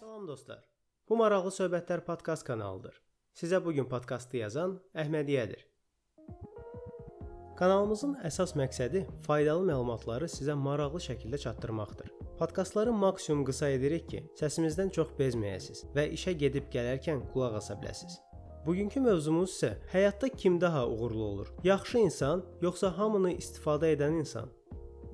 Salam dostlar. Bu maraqlı söhbətlər podkast kanalıdır. Sizə bu gün podkastı yazan Əhmədiyyədir. Kanalımızın əsas məqsədi faydalı məlumatları sizə maraqlı şəkildə çatdırmaqdır. Podkastları maksimum qısa edirik ki, səsimizdən çox bezməyəsiniz və işə gedib gələrkən qulaq asa biləsiniz. Bugünkü mövzumuz isə həyatda kim daha uğurlu olur? Yaxşı insan, yoxsa hamını istifadə edən insan?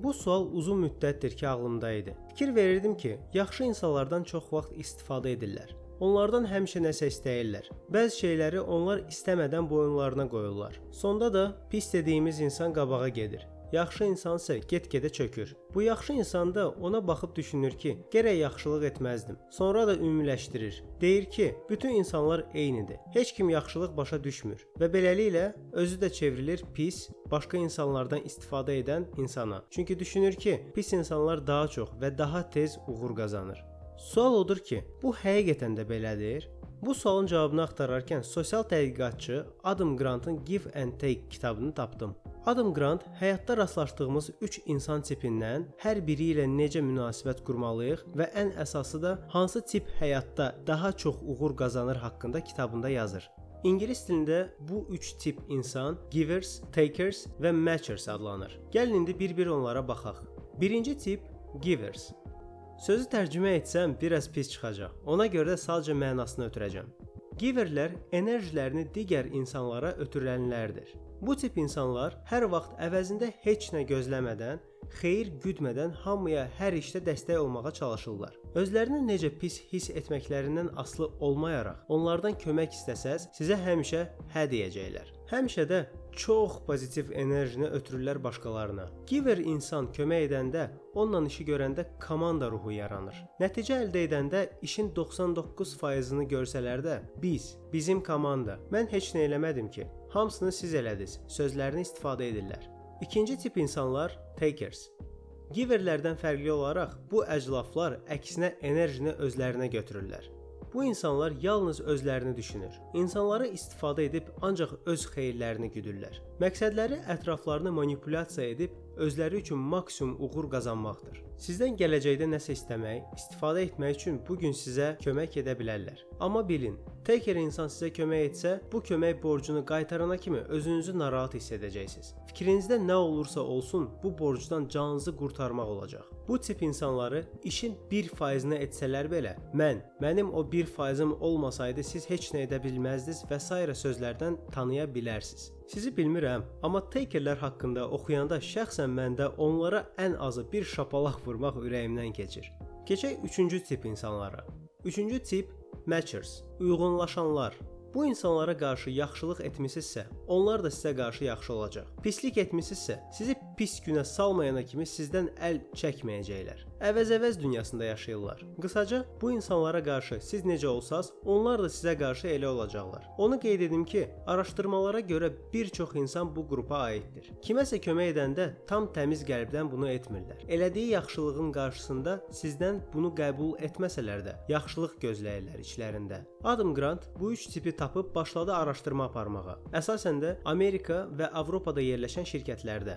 Bu sual uzun müddətdir ki, ağlımda idi. Fikir verirdim ki, yaxşı insanlardan çox vaxt istifadə edirlər. Onlardan həmişə nəsə istəyirlər. Bəzi şeyləri onlar istəmədən boyunlarına qoyurlar. Sonda da pis dediyimiz insan qabağa gedir. Yaxşı insan isə get-gedə çökür. Bu yaxşı insan da ona baxıb düşünür ki, gərək yaxşılıq etməzdim. Sonra da ümumiləşdirir. Deyir ki, bütün insanlar eynidir. Heç kim yaxşılıq başa düşmür və beləliklə özü də çevrilir pis, başqa insanlardan istifadə edən insana. Çünki düşünür ki, pis insanlar daha çox və daha tez uğur qazanır. Sual odur ki, bu həqiqətən də belədir? Bu sualın cavabını axtararkən sosial tədqiqatçı Adam Grantın Give and Take kitabını tapdım. Adam Grant həyatda rastlaşdığımız 3 insan tipindən hər biri ilə necə münasibət qurmalıyıq və ən əsası da hansı tip həyatda daha çox uğur qazanır haqqında kitabında yazır. İngilis dilində bu 3 tip insan givers, takers və matchers adlanır. Gəlin indi bir-bir onlara baxaq. Birinci tip givers. Sözü tərcümə etsəm biraz pis çıxacaq. Ona görə də sadəcə mənasını ötürəcəm. Giverlər enerjilərini digər insanlara ötürənlərdir. Bu tip insanlar hər vaxt əvəzində heç nə gözləmədən, xeyir güdmədən hamıya hər işdə dəstək olmağa çalışırlar. Özlərini necə pis hiss etməklərindən asılı olmayaraq, onlardan kömək istəsəz, sizə həmişə hə deyəcəklər. Həmişə də çox pozitiv enerjini ötürürlər başqalarına. Giver insan kömək edəndə, onunla işi görəndə komanda ruhu yaranır. Nəticə əldə edəndə işin 99%-ını görsələr də, biz, bizim komanda, mən heç nə eləmədim ki, hamısını siz elədiniz sözlərini istifadə edirlər. İkinci tip insanlar takers. Giverlərdən fərqli olaraq bu əclaflar əksinə enerjini özlərinə götürürlər. Bu insanlar yalnız özlərini düşünür. İnsanları istifadə edib ancaq öz xeyirlərini güdürlər. Məqsədləri ətraflarını manipulyasiya edib özləri üçün maksimum uğur qazanmaqdır. Sizdən gələcəkdə nəsə istəmək, istifadə etmək üçün bu gün sizə kömək edə bilərlər. Amma bilin, tək bir insan sizə kömək etsə, bu kömək borcunu qaytarana kimi özünüzü narahat hiss edəcəksiniz. Fikrinizdə nə olursa olsun, bu borcdan canınızı qurtarmaq olacaq. Bu tip insanları işin 1%-ni etsələr belə, mən, mənim o 1%im olmasaydı siz heç nə edə bilməzdiniz və s. sözlərdən tanıya bilərsiniz. Sizi bilmirəm, amma takerlər haqqında oxuyanda şəxsən məndə onlara ən azı bir şapalaq vurmaq ürəyimdən keçir. Keçək 3-cü tip insanlara. 3-cü tip matchers, uyğunlaşanlar. Bu insanlara qarşı yaxşılıq etmisinizsə, onlar da sizə qarşı yaxşı olacaq. Pislik etmisinizsə, sizi pis günə salmayana kimi sizdən əl çəkməyəcəklər. Əvəz-əvəz dünyasında yaşayırlar. Qısaca, bu insanlara qarşı siz necə olsaz, onlar da sizə qarşı elə olacaqlar. Onu qeyd edim ki, araşdırmalara görə bir çox insan bu qrupa aiddir. Kiməsə kömək edəndə tam təmiz qəlbdən bunu etmirlər. Elədiyi yaxşılığın qarşısında sizdən bunu qəbul etməsələr də, yaxşılıq gözləyirlər içlərində. Adam Grant bu üç tipi tapıb başladı araşdırma aparmağa. Əsasən də Amerika və Avropada yerləşən şirkətlərdə.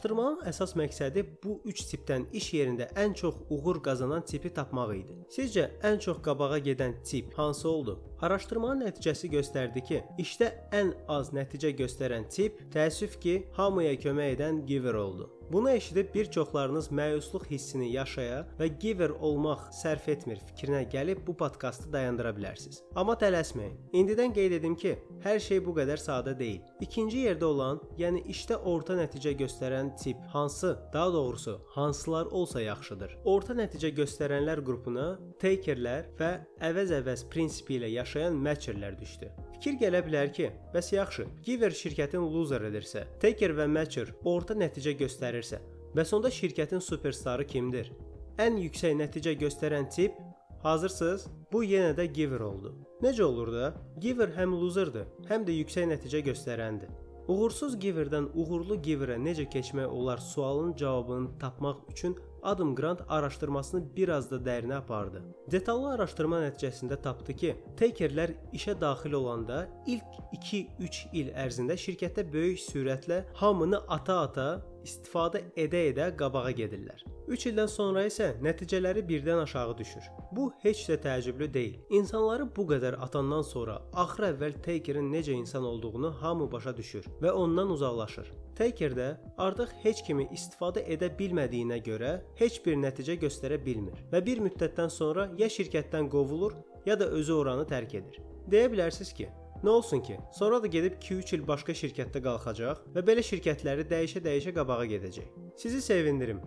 Araşdırmanın əsas məqsədi bu üç tipdən iş yerində ən çox uğur qazanan tipi tapmaq idi. Sizcə ən çox qabağa gedən tip hansı oldu? Araşdırmanın nəticəsi göstərdi ki, işdə ən az nəticə göstərən tip təəssüf ki, hamıya kömək edən giver oldu. Bunu eşidib bir çoxlarınız məyusluq hissini yaşaya və giver olmaq sərf etmir fikrinə gəlib bu podkastı dayandıra bilərsiniz. Amma tələsməyin. İndidən qeyd edim ki, hər şey bu qədər sadə deyil. İkinci yerdə olan, yəni işdə orta nəticə göstərən tip hansı, daha doğrusu hansılar olsa yaxşıdır. Orta nəticə göstərənlər qrupuna takerlər və əvəz-əvəz prinsipi ilə yaşayan matcherlər düşdü. Fikir gələ bilər ki, bəs yaxşı, giver şirkətin loser edirsə, taker və matcher orta nəticə göstərirsə, bəs onda şirkətin superstarı kimdir? Ən yüksək nəticə göstərən tip Hazırsınız? Bu yenə də giver oldu. Necə olur da? Giver həm loserdır, həm də yüksək nəticə göstərəndir. Uğursuz giverdən uğurlu giverə necə keçmək olar sualının cavabını tapmaq üçün Adam Grant araşdırmasını biraz da dərinə apardı. Detallı araşdırma nəticəsində tapdı ki, Takerlər işə daxil olanda ilk 2-3 il ərzində şirkətdə böyük sürətlə hamını ata-ata istifadə edə-edə qabağa gedirlər. 3 ildən sonra isə nəticələri birdən aşağı düşür. Bu heç də təəccüblü deyil. İnsanları bu qədər atandan sonra axır əvvəl Takerin necə insan olduğunu hamı başa düşür və ondan uzaqlaşır. Taker də artıq heç kimi istifadə edə bilmədiyinə görə heç bir nəticə göstərə bilmir və bir müddətdən sonra ya şirkətdən qovulur, ya da özü oranı tərk edir. Deyə bilərsiniz ki, Nə olsun ki, sonra da gedib 2-3 il başqa şirkətdə qalxacaq və belə şirkətləri dəyişə-dəyişə qabağa gedəcək. Sizi sevindirim.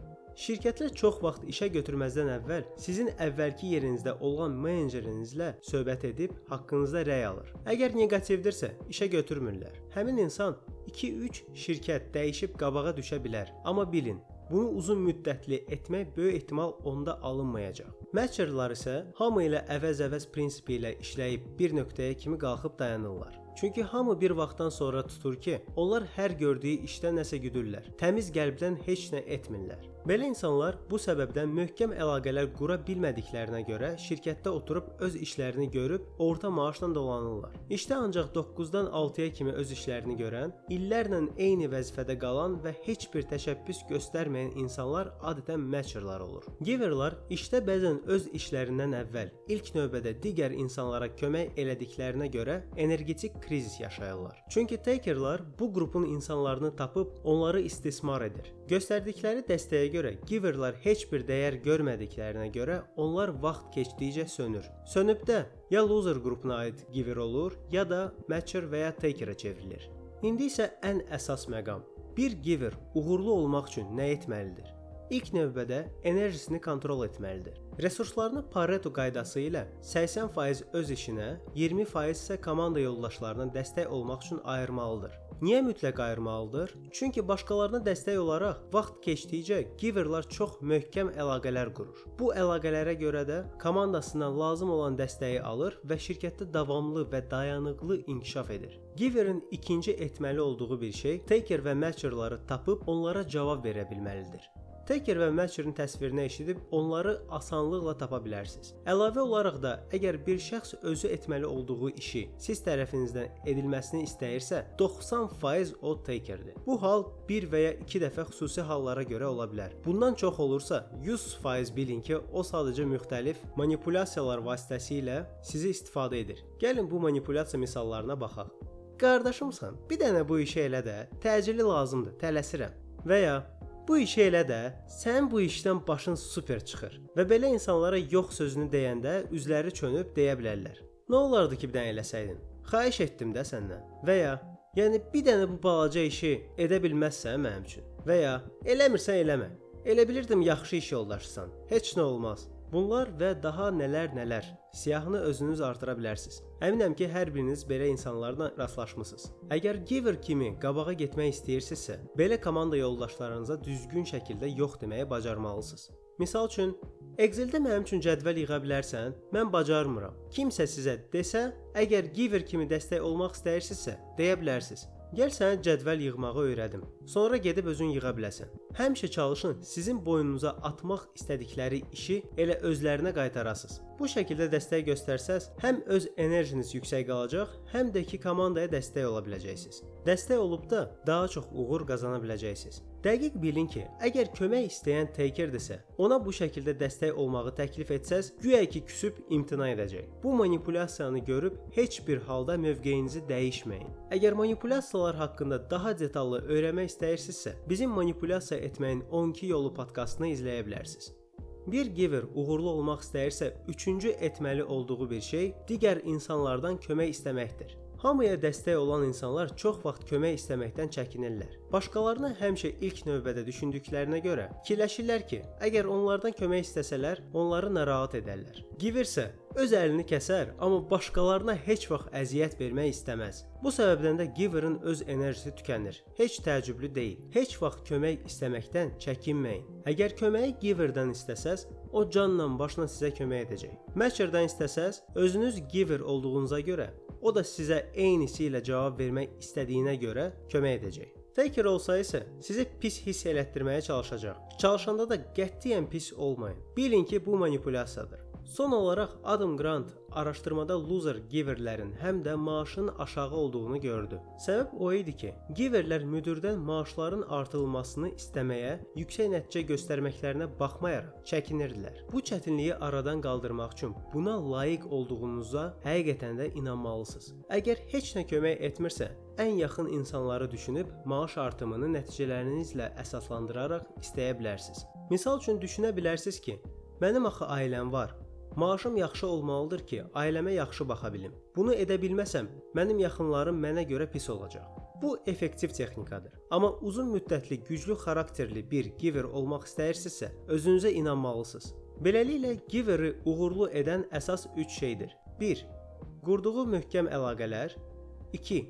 Şirkətlər çox vaxt işə götürməzdən əvvəl sizin əvvəlki yerinizdə olan menecerinizlə söhbət edib haqqınızda rəy alır. Əgər neqativdirsə, işə götürmürlər. Həmin insan 2-3 şirkət dəyişib qabağa düşə bilər. Amma bilin, Bunu uzun müddətli etmək böyük ehtimal onda alınmayacaq. Matcherlar isə hamı ilə əvəz-əvəz prinsipi ilə işləyib bir nöqtəyə kimi qalxıb dayanırlar. Çünki hamı bir vaxtdan sonra tutur ki, onlar hər gördüyü işdə nəsə güdürlər. Təmiz qəlbdən heç nə etmirlər. Belə insanlar bu səbəbdən möhkəm əlaqələr qura bilmədiklərinə görə şirkətdə oturub öz işlərini görüb orta maaşla dolanırlar. İşdə ancaq 9-dan 6-ya kimi öz işlərini görən, illərlə eyni vəzifədə qalan və heç bir təşəbbüs göstərməyən insanlar adətən matcherlar olur. Giverlar işdə bəzən öz işlərindən əvvəl ilk növbədə digər insanlara kömək elədiklərinə görə energetik krizis yaşayırlar. Çünki takerlar bu qrupun insanlarını tapıb onları istismar edir. Göstərdikləri dəstəyə görə giverlar heç bir dəyər görmədiklərinə görə onlar vaxt keçdikcə sönür. Sönüb də ya loser qrupuna aid giver olur, ya da matcher və ya takerə çevrilir. İndi isə ən əsas məqam. Bir giver uğurlu olmaq üçün nə etməlidir? İlk növbədə enerjisini kontrol etməlidir. Resurslarını Pareto qaydası ilə 80% öz işinə, 20% isə komanda yoldaşlarına dəstək olmaq üçün ayırmalıdır. Niyə mütləq ayırmalıdır? Çünki başqalarına dəstək olaraq vaxt keçdikcə giverlar çox möhkəm əlaqələr qurur. Bu əlaqələrə görə də komandasından lazım olan dəstəyi alır və şirkətdə davamlı və dayanıqlı inkişaf edir. Giverin ikinci etməli olduğu bir şey taker və matcherları tapıb onlara cavab verə bilməlidir. Taker və Matcherin təsvirini eşidib onları asanlıqla tapa bilərsiniz. Əlavə olaraq da əgər bir şəxs özü etməli olduğu işi siz tərəfinizdən edilməsini istəyirsə, 90% o Takerdir. Bu hal 1 və ya 2 dəfə xüsusi hallara görə ola bilər. Bundan çox olursa, 100% bilin ki, o sadəcə müxtəlif manipulyasiyalar vasitəsilə sizi istifadə edir. Gəlin bu manipulyasiya misallarına baxaq. Qardaşımsan, bir dənə bu işi elə də, təcili lazımdır, tələsirəm. Və ya Bu işi elə də, sən bu işdən başın super çıxır və belə insanlara yox sözünü deyəndə üzləri çönüb deyə bilərlər. Nə olardı ki, bir dənə eləsəydin? Xahiş etdim də səndən. Və ya, yəni bir dənə bu balaca işi edə bilməzsən mənim üçün. Və ya, eləmirsən eləmə. Elə bilirdim yaxşı iş yoldaşısan. Heç nə olmaz. Bunlar və daha nələr-nələr. Siyahını özünüz artıra bilərsiniz. Əminəm ki, hər biriniz belə insanlarla rastlaşmısınız. Əgər giver kimi qabağa getmək istəyirsinizsə, belə komanda yoldaşlarınıza düzgün şəkildə yox deməyi bacarmalısınız. Misal üçün, Excel-də mənim üçün cədvəl yığa bilərsən? Mən bacarmıram. Kimsə sizə desə, əgər giver kimi dəstək olmaq istəyirsinizsə, deyə bilərsiniz. Gəl sənə cədvəl yığmağı öyrədim. Sonra gedib özün yığa biləsən. Həmişə çalışın sizin boynunuza atmaq istədikləri işi elə özlərinə qaytarasınız. Bu şəkildə dəstək göstərsəz, həm öz enerjiniz yüksək qalacaq, həm də ki komandaya dəstək ola biləcəksiniz. Dəstək olub da daha çox uğur qazana biləcəksiniz. Dəqiq bilin ki, əgər kömək istəyən takerdirsə, ona bu şəkildə dəstək olmağı təklif etsəz, güya ki küsüb imtina edəcək. Bu manipulyasiyanı görüb heç bir halda mövqeyinizi dəyişməyin. Əgər manipulyasiyalar haqqında daha detallı öyrənmək istəyirsinizsə, bizim manipulyasiya etməyin 12 yolu podkastını izləyə bilərsiniz. Bir giver uğurlu olmaq istəyirsə, üçüncü etməli olduğu bir şey digər insanlardan kömək istəməkdir. Hamıya dəstək olan insanlar çox vaxt kömək istəməkdən çəkinirlər. Başqalarını həmişə ilk növbədə düşündüklərinə görə fikirləşirlər ki, əgər onlardan kömək istəsələr, onları narahat edərlər. Giver isə öz əlini kəsər, amma başqalarına heç vaxt əziyyət vermək istəməz. Bu səbəbdən də giverin öz enerjisi tükənir. Heç təəccüblü deyil. Heç vaxt kömək istəməkdən çəkinməyin. Əgər köməyi giverdən istəsəz, o canla başla sizə kömək edəcək. Matcherdən istəsəz, özünüz giver olduğunuza görə O da sizə eynisi ilə cavab vermək istədiyinə görə kömək edəcək. Taker olsa isə sizi pis hiss elətdirməyə çalışacaq. Çalışanda da qətiyyən pis olmayın. Bilin ki, bu manipulyasiyadır. Son olaraq Adam Grant araşdırmada loser giverlərin həm də maaşının aşağı olduğunu gördü. Səbəb o idi ki, giverlər müdirdən maaşların artırılmasını istəməyə, yüksək nəticə göstərməklərinə baxmayaraq çəkinirdilər. Bu çətinliyi aradan qaldırmaq üçün buna layiq olduğunuza həqiqətən də inanmalısınız. Əgər heç nə kömək etmirsə, ən yaxın insanları düşünüb maaş artımını nəticələrinizlə əsaslandıraraq istəyə bilərsiniz. Misal üçün düşünə bilərsiniz ki, mənim axı ailəm var. Maaşım yaxşı olmalıdır ki, ailəmə yaxşı baxa bilim. Bunu edə bilməsəm, mənim yaxınlarım mənə görə pis olacaq. Bu effektiv texnikadır. Amma uzun müddətli güclü xarakterli bir giver olmaq istəyirsinizsə, özünüzə inanmalısınız. Beləliklə giveri uğurlu edən əsas 3 şeydir. 1. Qurduğu möhkəm əlaqələr. 2.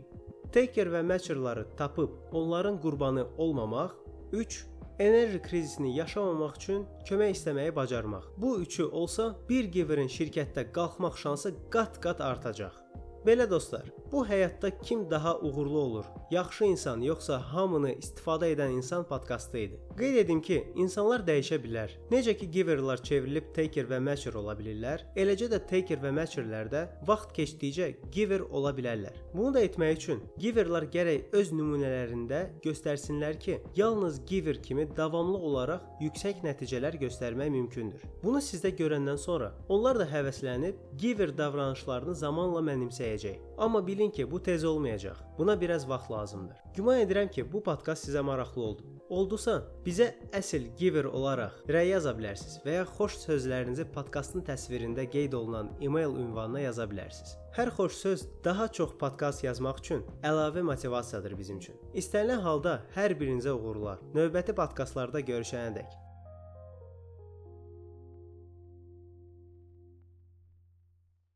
Taker və matcherları tapıb onların qurbanı olmamaq. 3 enerji krizisini yaşamamaq üçün kömək istəməyi bacarmaq. Bu üçü olsa, bir giverin şirkətdə qalxmaq şansı qat-qat artacaq. Belə dostlar, bu həyatda kim daha uğurlu olur? Yaxşı insan yoxsa hamını istifadə edən insan podkastı idi. Qeyd edim ki, insanlar dəyişə bilər. Necə ki giverlər çevrilib taker və matcher ola bilirlər, eləcə də taker və matcherlər də vaxt keçdikcə giver ola bilərlər. Bunu da etmək üçün giverlər gərək öz nümunələrində göstərsinlər ki, yalnız giver kimi davamlı olaraq yüksək nəticələr göstərmək mümkündür. Bunu sizdə görəndən sonra onlar da həvəslənib giver davranışlarını zamanla mənimsəyəcək. Amma bilin ki, bu tez olmayacaq. Buna biraz vaxt lazımdır. Güman edirəm ki, bu podkast sizə maraqlı oldu. Oldusa, bizə əsl giver olaraq rəy yaza bilərsiniz və ya xoş sözlərinizi podkastın təsvirində qeyd olunan e-mail ünvanına yaza bilərsiniz. Hər xoş söz daha çox podkast yazmaq üçün əlavə motivasiyadır bizim üçün. İstənilən halda hər birinizə uğurlar. Növbəti podkastlarda görüşənədək